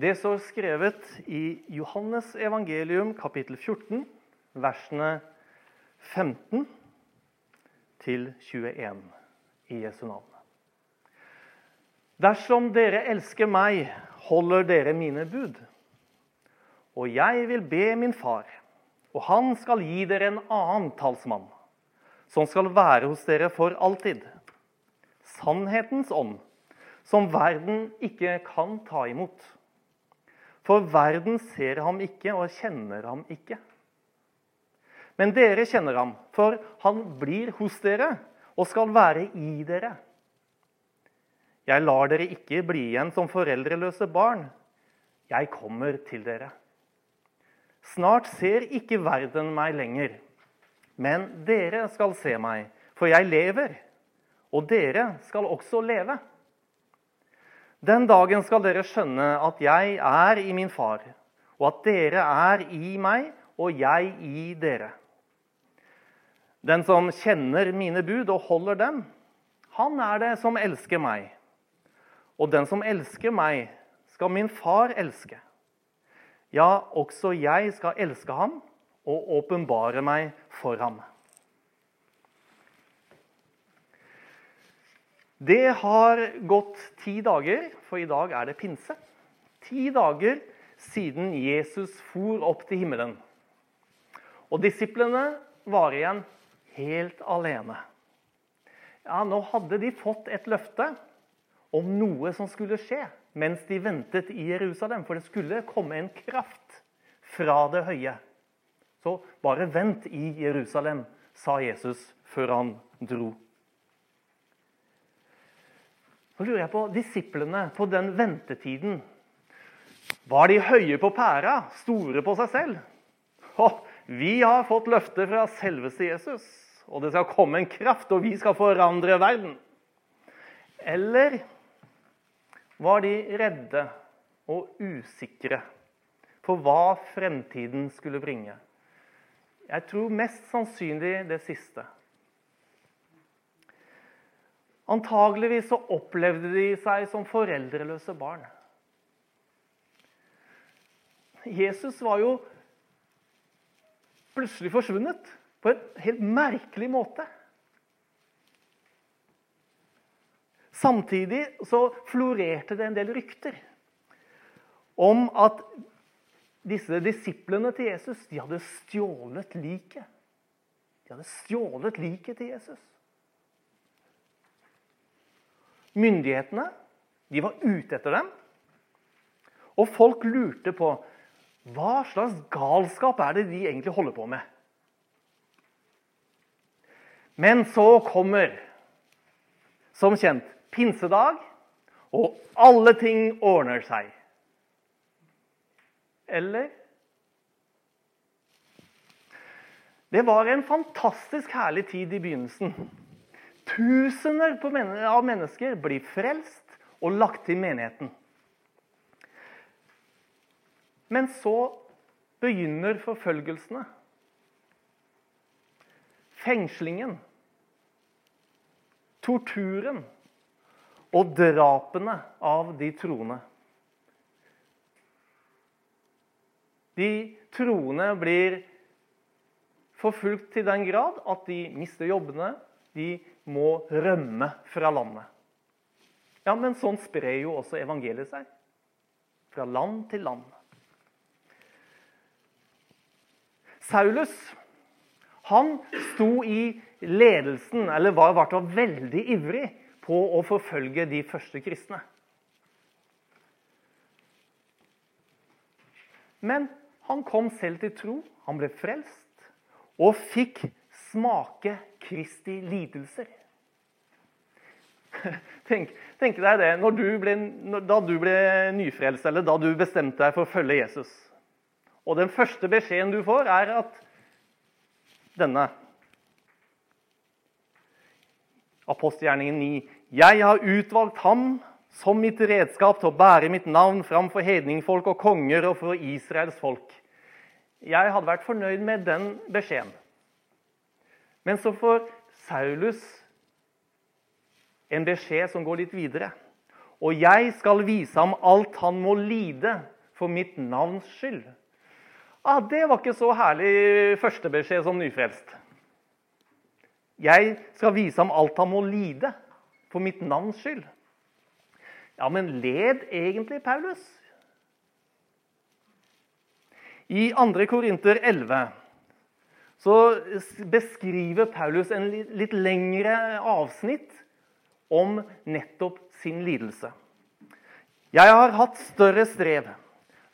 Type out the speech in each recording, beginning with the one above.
Det står skrevet i Johannes evangelium kapittel 14, versene 15 til 21 i Jesu navn. Dersom dere elsker meg, holder dere mine bud. Og jeg vil be min far, og han skal gi dere en annen talsmann, som skal være hos dere for alltid. Sannhetens ånd, som verden ikke kan ta imot. For verden ser ham ikke og kjenner ham ikke. Men dere kjenner ham, for han blir hos dere og skal være i dere. Jeg lar dere ikke bli igjen som foreldreløse barn. Jeg kommer til dere. Snart ser ikke verden meg lenger, men dere skal se meg, for jeg lever, og dere skal også leve. Den dagen skal dere skjønne at jeg er i min far, og at dere er i meg og jeg i dere. Den som kjenner mine bud og holder dem, han er det som elsker meg. Og den som elsker meg, skal min far elske. Ja, også jeg skal elske ham og åpenbare meg for ham. Det har gått ti dager, for i dag er det pinse. Ti dager siden Jesus for opp til himmelen. Og disiplene var igjen helt alene. Ja, Nå hadde de fått et løfte om noe som skulle skje mens de ventet i Jerusalem. For det skulle komme en kraft fra det høye. Så bare vent i Jerusalem, sa Jesus før han dro. Så lurer jeg på disiplene på den ventetiden. Var de høye på pæra, store på seg selv? Å, vi har fått løfte fra selveste Jesus, og det skal komme en kraft, og vi skal forandre verden. Eller var de redde og usikre for hva fremtiden skulle bringe. Jeg tror mest sannsynlig det siste. Antageligvis så opplevde de seg som foreldreløse barn. Jesus var jo plutselig forsvunnet på en helt merkelig måte. Samtidig så florerte det en del rykter om at disse disiplene til Jesus de hadde stjålet liket. De hadde stjålet liket til Jesus. Myndighetene de var ute etter dem. Og folk lurte på hva slags galskap er det de egentlig holder på med. Men så kommer, som kjent, pinsedag, og alle ting ordner seg. Eller? Det var en fantastisk herlig tid i begynnelsen. Tusener av mennesker blir frelst og lagt til menigheten. Men så begynner forfølgelsene. Fengslingen. Torturen og drapene av de troende. De troende blir forfulgt til den grad at de mister jobbene. De må rømme fra landet. Ja, Men sånn sprer jo også evangeliet seg. Fra land til land. Saulus han sto i ledelsen, eller var i hvert fall veldig ivrig på å forfølge de første kristne. Men han kom selv til tro, han ble frelst og fikk smake Kristi lidelser. Tenk, tenk deg det du ble, da du ble nyfrelst, eller da du bestemte deg for å følge Jesus. Og den første beskjeden du får, er at denne Apostelgjerningen 9. Jeg har utvalgt ham som mitt redskap til å bære mitt navn fram for hedningfolk og konger og for Israels folk. Jeg hadde vært fornøyd med den beskjeden. Men så får Saulus en beskjed som går litt videre. og jeg skal vise ham alt han må lide for mitt navns skyld. Ah, det var ikke så herlig førstebeskjed som nyfrelst. Jeg skal vise ham alt han må lide for mitt navns skyld. Ja, men led egentlig Paulus? I 2. Korinter 11 så beskriver Paulus en litt lengre avsnitt om nettopp sin lidelse. Jeg har hatt større strev,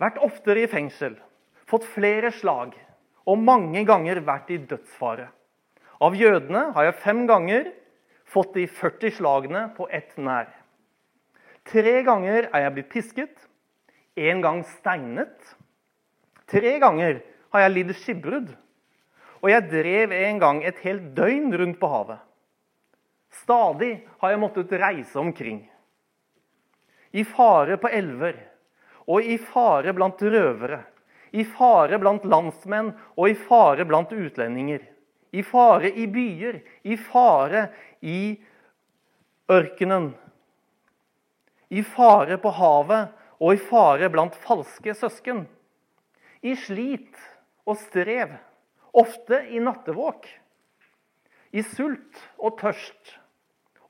vært oftere i fengsel, fått flere slag og mange ganger vært i dødsfare. Av jødene har jeg fem ganger fått de 40 slagene på ett nær. Tre ganger er jeg blitt pisket, én gang steinet. Tre ganger har jeg lidd skipbrudd. Og jeg drev en gang et helt døgn rundt på havet. Stadig har jeg måttet reise omkring. I fare på elver og i fare blant røvere. I fare blant landsmenn og i fare blant utlendinger. I fare i byer, i fare i ørkenen. I fare på havet og i fare blant falske søsken. I slit og strev, ofte i nattevåk. I sult og tørst,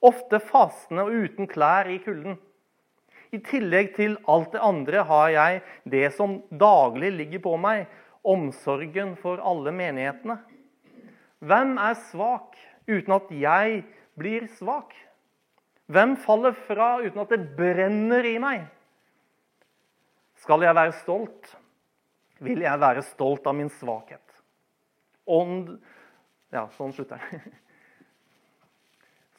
ofte fastende og uten klær i kulden. I tillegg til alt det andre har jeg det som daglig ligger på meg, omsorgen for alle menighetene. Hvem er svak uten at jeg blir svak? Hvem faller fra uten at det brenner i meg? Skal jeg være stolt, vil jeg være stolt av min svakhet. Ånd Ja, sånn slutter den.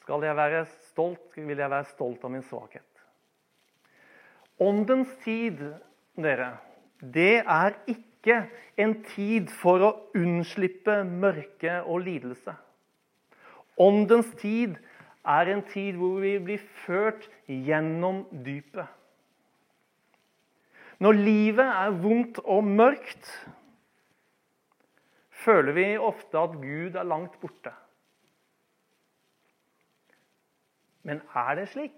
Skal jeg være stolt, vil jeg være stolt av min svakhet. Åndens tid, dere, det er ikke en tid for å unnslippe mørke og lidelse. Åndens tid er en tid hvor vi blir ført gjennom dypet. Når livet er vondt og mørkt, føler vi ofte at Gud er langt borte. Men er det slik?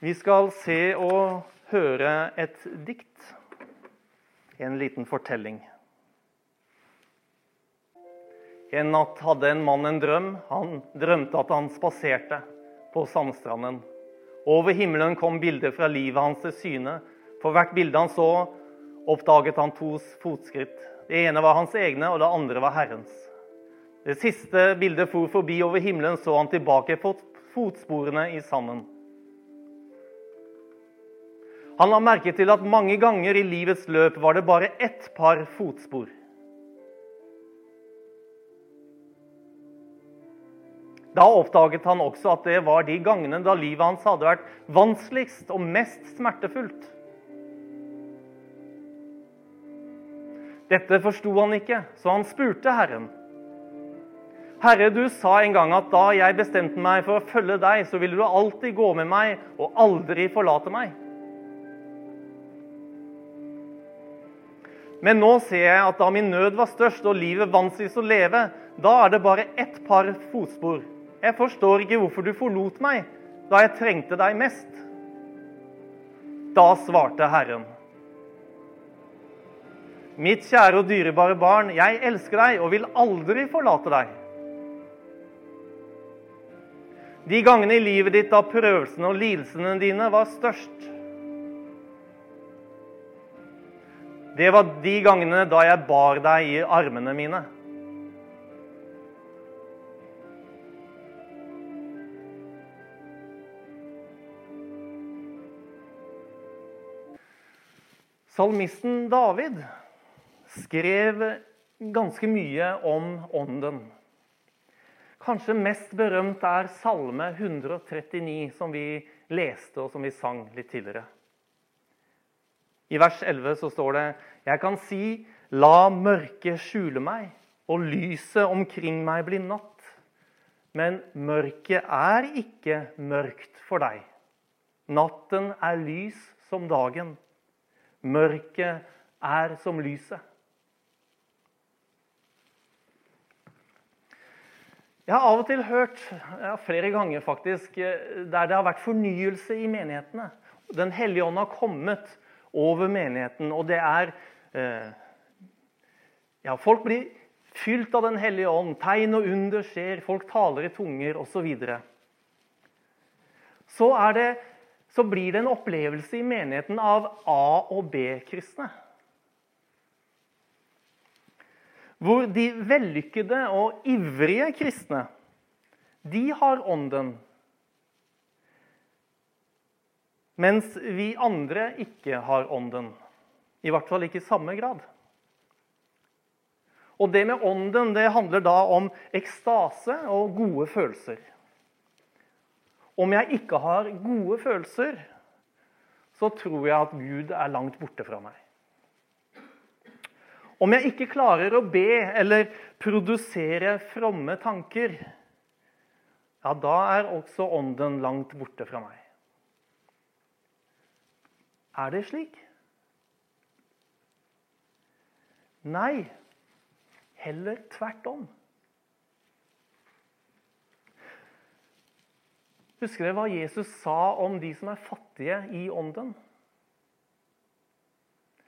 Vi skal se og høre et dikt, en liten fortelling. En natt hadde en mann en drøm. Han drømte at han spaserte på sandstranden. Over himmelen kom bilder fra livet hans til syne. For hvert bilde han så, oppdaget han to fotskritt. Det ene var hans egne, og det andre var Herrens. Det siste bildet for forbi over himmelen, så han tilbake på fotsporene i sanden. Han la merke til at mange ganger i livets løp var det bare ett par fotspor. Da oppdaget han også at det var de gangene da livet hans hadde vært vanskeligst og mest smertefullt. Dette forsto han ikke, så han spurte Herren. Herre, du sa en gang at da jeg bestemte meg for å følge deg, så ville du alltid gå med meg og aldri forlate meg. Men nå ser jeg at da min nød var størst og livet vanskeligst å leve, da er det bare ett par fotspor. Jeg forstår ikke hvorfor du forlot meg da jeg trengte deg mest. Da svarte Herren. Mitt kjære og dyrebare barn, jeg elsker deg og vil aldri forlate deg. De gangene i livet ditt da prøvelsene og lidelsene dine var størst. Det var de gangene da jeg bar deg i armene mine. Salmisten David skrev ganske mye om ånden. Kanskje mest berømt er Salme 139, som vi leste og som vi sang litt tidligere. I vers 11 så står det Jeg kan si, la mørket skjule meg, og lyset omkring meg bli natt. Men mørket er ikke mørkt for deg. Natten er lys som dagen. Mørket er som lyset. Jeg har av og til hørt, ja, flere ganger faktisk, eh, der det har vært fornyelse i menighetene. Den hellige ånd har kommet over menigheten, og det er eh, Ja, folk blir fylt av Den hellige ånd. Tegn og under skjer, folk taler i tunger osv. Så, så, så blir det en opplevelse i menigheten av A- og B-kristne. Hvor de vellykkede og ivrige kristne, de har ånden. Mens vi andre ikke har ånden. I hvert fall ikke i samme grad. Og det med ånden det handler da om ekstase og gode følelser. Om jeg ikke har gode følelser, så tror jeg at Gud er langt borte fra meg. Om jeg ikke klarer å be eller produsere fromme tanker, ja, da er også ånden langt borte fra meg. Er det slik? Nei, heller tvert om. Husker dere hva Jesus sa om de som er fattige i ånden?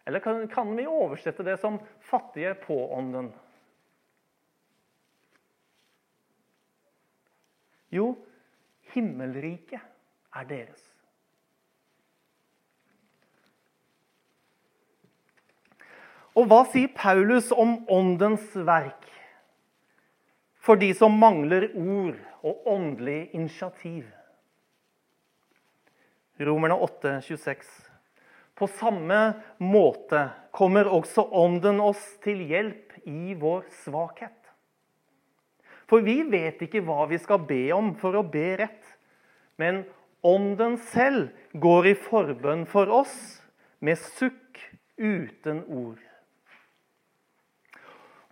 Eller kan, kan vi oversette det som 'fattige på ånden'? Jo, himmelriket er deres. Og hva sier Paulus om åndens verk for de som mangler ord og åndelig initiativ? Romerne 8, 26. På samme måte kommer også Ånden oss til hjelp i vår svakhet. For vi vet ikke hva vi skal be om for å be rett. Men Ånden selv går i forbønn for oss med sukk uten ord.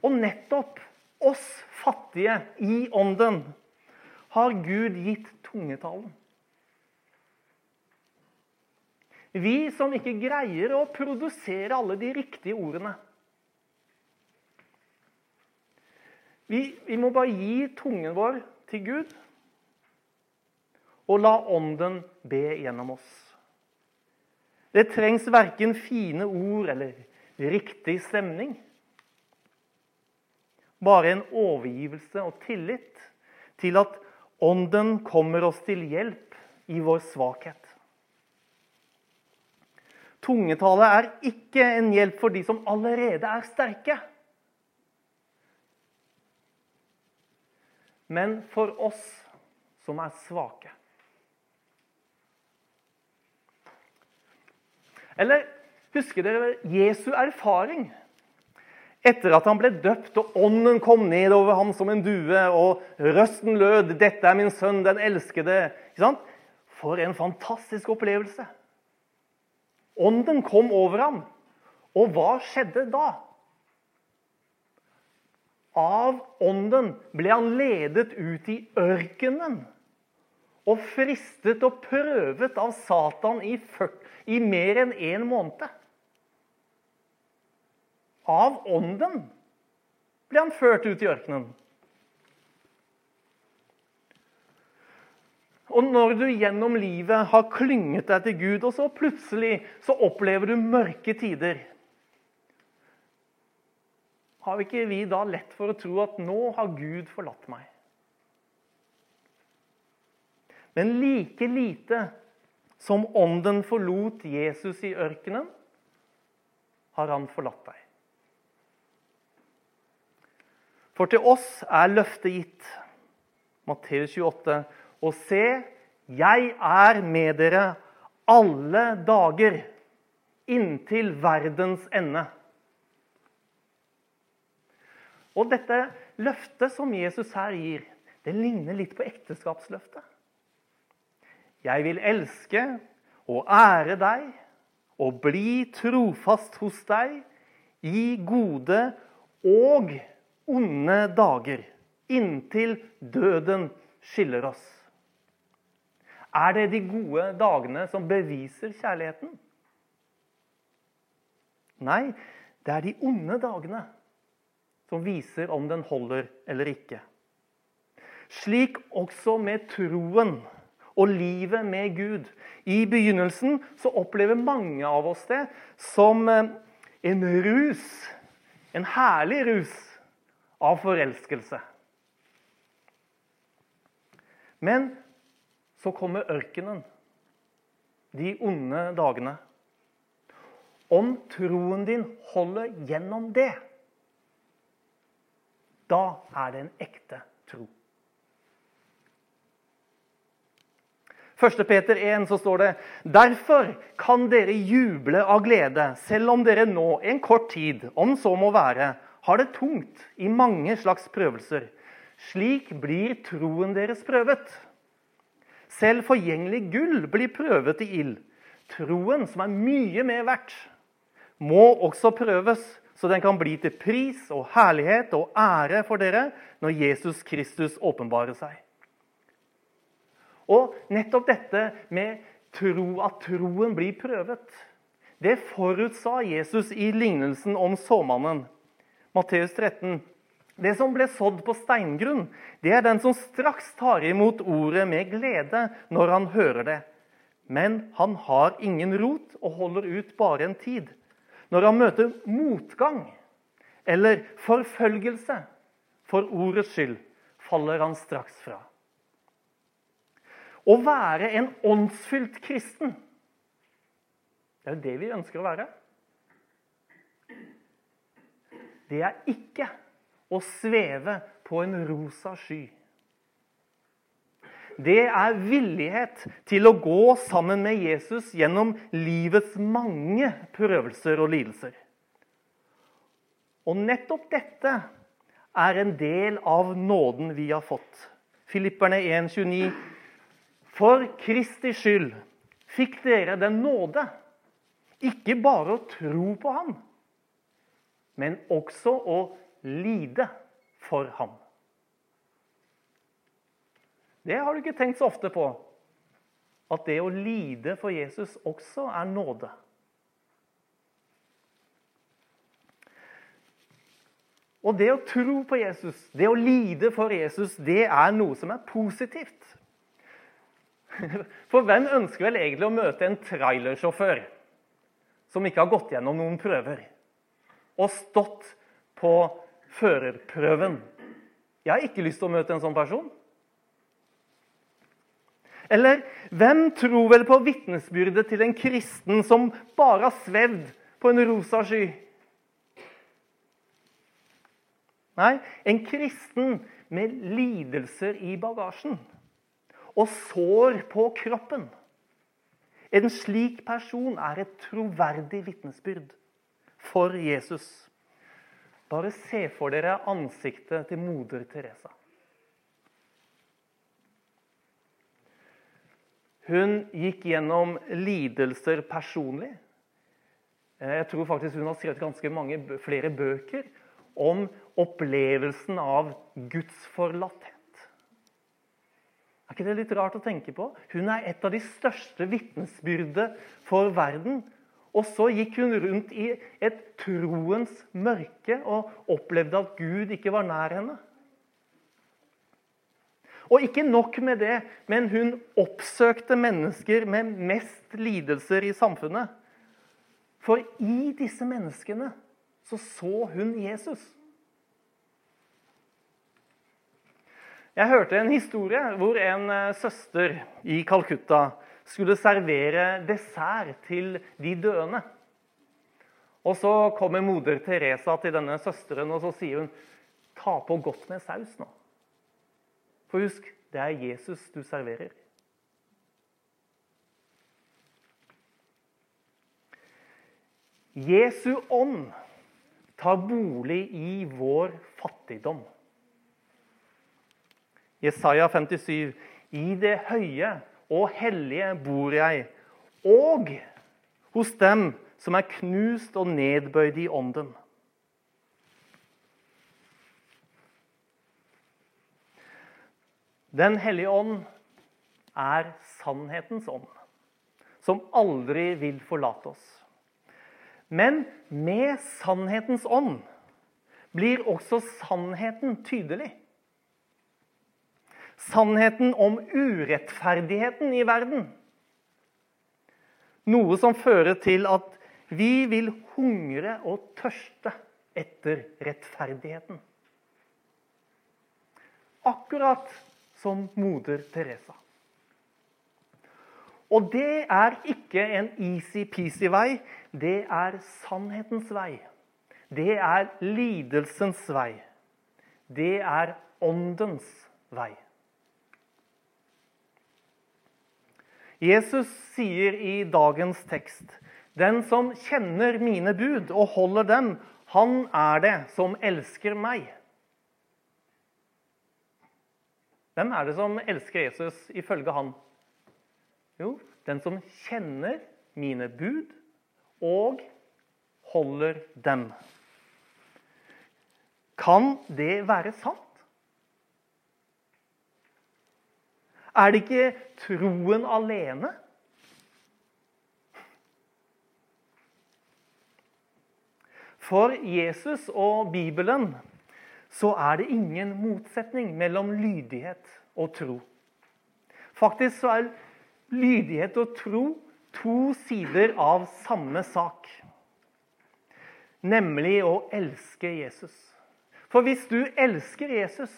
Og nettopp oss fattige i Ånden har Gud gitt tungetalen. Vi som ikke greier å produsere alle de riktige ordene. Vi, vi, må bare gi tungen vår til Gud og la Ånden be gjennom oss. Det trengs verken fine ord eller riktig stemning. Bare en overgivelse og tillit til at Ånden kommer oss til hjelp i vår svakhet. Tungetale er ikke en hjelp for de som allerede er sterke. Men for oss som er svake. Eller husker dere Jesu erfaring? Etter at han ble døpt og ånden kom ned over ham som en due, og røsten lød 'Dette er min sønn, den elskede'. For en fantastisk opplevelse. Ånden kom over ham. Og hva skjedde da? Av ånden ble han ledet ut i ørkenen og fristet og prøvet av Satan i, 40, i mer enn én måned. Av ånden ble han ført ut i ørkenen. Og når du gjennom livet har klynget deg til Gud, og så plutselig så opplever du mørke tider Har ikke vi da lett for å tro at nå har Gud forlatt meg? Men like lite som ånden forlot Jesus i ørkenen, har han forlatt deg. For til oss er løftet gitt. Matteus 28 og se, jeg er med dere alle dager inntil verdens ende. Og dette løftet som Jesus her gir, det ligner litt på ekteskapsløftet. Jeg vil elske og ære deg og bli trofast hos deg i gode og onde dager, inntil døden skiller oss. Er det de gode dagene som beviser kjærligheten? Nei, det er de onde dagene som viser om den holder eller ikke. Slik også med troen og livet med Gud. I begynnelsen så opplever mange av oss det som eh, en rus, en herlig rus av forelskelse. Men så kommer ørkenen, de onde dagene. Om troen din holder gjennom det, da er det en ekte tro. 1. Peter 1 så står det Derfor kan dere juble av glede, selv om dere nå en kort tid, om så må være, har det tungt i mange slags prøvelser. Slik blir troen deres prøvet. Selv forgjengelig gull blir prøvet i ild. Troen, som er mye mer verdt, må også prøves, så den kan bli til pris og herlighet og ære for dere når Jesus Kristus åpenbarer seg. Og nettopp dette med tro, at troen blir prøvet, det forutsa Jesus i lignelsen om såmannen. Matteus 13. Det som ble sådd på steingrunn, det er den som straks tar imot ordet med glede når han hører det. Men han har ingen rot og holder ut bare en tid. Når han møter motgang eller forfølgelse for ordets skyld, faller han straks fra. Å være en åndsfylt kristen, det er jo det vi ønsker å være. Det er ikke å sveve på en rosa sky. Det er villighet til å gå sammen med Jesus gjennom livets mange prøvelser og lidelser. Og nettopp dette er en del av nåden vi har fått. Filipperne 1,29 for Kristi skyld fikk dere den nåde, ikke bare å tro på ham, men også å lide for ham. Det har du ikke tenkt så ofte på. At det å lide for Jesus også er nåde. Og det å tro på Jesus, det å lide for Jesus, det er noe som er positivt. For hvem ønsker vel egentlig å møte en trailersjåfør som ikke har gått gjennom noen prøver, og stått på førerprøven? Jeg har ikke lyst til å møte en sånn person. Eller hvem tror vel på vitnesbyrdet til en kristen som bare har svevd på en rosa sky? Nei, en kristen med lidelser i bagasjen og sår på kroppen. En slik person er et troverdig vitnesbyrd for Jesus. Bare se for dere ansiktet til moder Teresa. Hun gikk gjennom lidelser personlig. Jeg tror faktisk hun har skrevet ganske mange flere bøker om opplevelsen av gudsforlatthet. Er ikke det litt rart å tenke på? Hun er et av de største vitnesbyrdet for verden. Og så gikk hun rundt i et troens mørke og opplevde at Gud ikke var nær henne. Og ikke nok med det, men hun oppsøkte mennesker med mest lidelser i samfunnet. For i disse menneskene så så hun Jesus. Jeg hørte en historie hvor en eh, søster i Calcutta skulle servere dessert til de døende. Og Så kommer moder Teresa til denne søsteren og så sier hun, ta på godt med saus nå. For husk, det er Jesus du serverer. Jesu ånd tar bolig i vår fattigdom. Jesaja 57. I det høye og hellige bor jeg, og hos dem som er knust og nedbøyd i ånden. Den hellige ånd er sannhetens ånd, som aldri vil forlate oss. Men med sannhetens ånd blir også sannheten tydelig. Sannheten om urettferdigheten i verden. Noe som fører til at vi vil hungre og tørste etter rettferdigheten. Akkurat som moder Teresa. Og det er ikke en easy-peasy vei. Det er sannhetens vei. Det er lidelsens vei. Det er åndens vei. Jesus sier i dagens tekst den som kjenner mine bud og holder dem, han er det som elsker meg. Hvem er det som elsker Jesus ifølge han? Jo, den som kjenner mine bud og holder dem. Kan det være sant? Er det ikke troen alene? For Jesus og Bibelen så er det ingen motsetning mellom lydighet og tro. Faktisk så er lydighet og tro to sider av samme sak. Nemlig å elske Jesus. For hvis du elsker Jesus,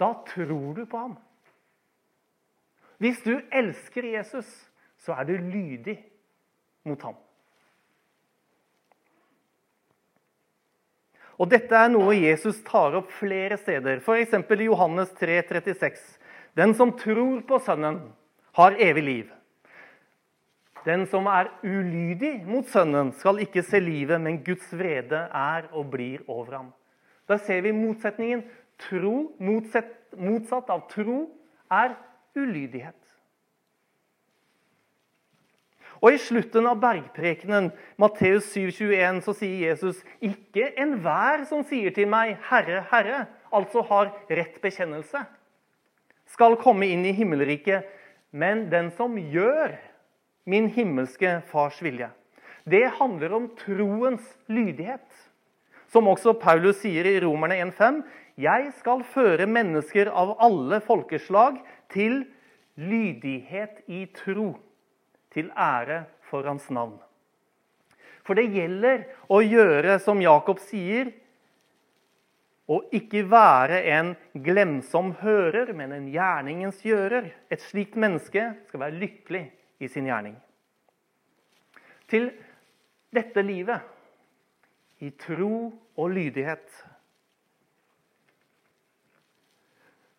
da tror du på ham. Hvis du elsker Jesus, så er du lydig mot ham. Og Dette er noe Jesus tar opp flere steder, f.eks. i Johannes 3, 36. Den som tror på Sønnen, har evig liv. Den som er ulydig mot Sønnen, skal ikke se livet, men Guds vrede er og blir over ham. Da ser vi motsetningen. Tro, motsatt, av tro, er ulydighet. Og I slutten av bergprekenen, Matteus 7,21, så sier Jesus ikke enhver som sier til meg 'Herre, Herre', altså har rett bekjennelse, skal komme inn i himmelriket, men den som gjør min himmelske Fars vilje. Det handler om troens lydighet. Som også Paulus sier i Romerne 1,5.: Jeg skal føre mennesker av alle folkeslag til lydighet i tro til ære for hans navn. For det gjelder å gjøre som Jakob sier, og ikke være en glemsom hører, men en gjerningens gjører. Et slikt menneske skal være lykkelig i sin gjerning. Til dette livet, i tro og lydighet,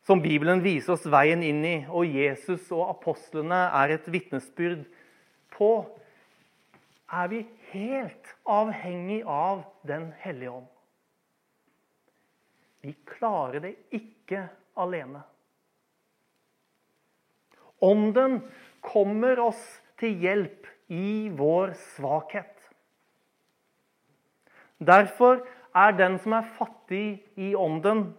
som Bibelen viser oss veien inn i, og Jesus og apostlene er et vitnesbyrd på, er vi helt avhengig av Den hellige ånd. Vi klarer det ikke alene. Ånden kommer oss til hjelp i vår svakhet. Derfor er den som er fattig i ånden,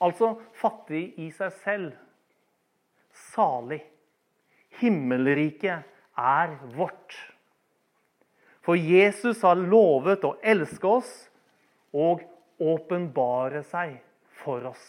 altså fattig i seg selv, salig. Himmelriket er vårt. For Jesus har lovet å elske oss og åpenbare seg for oss.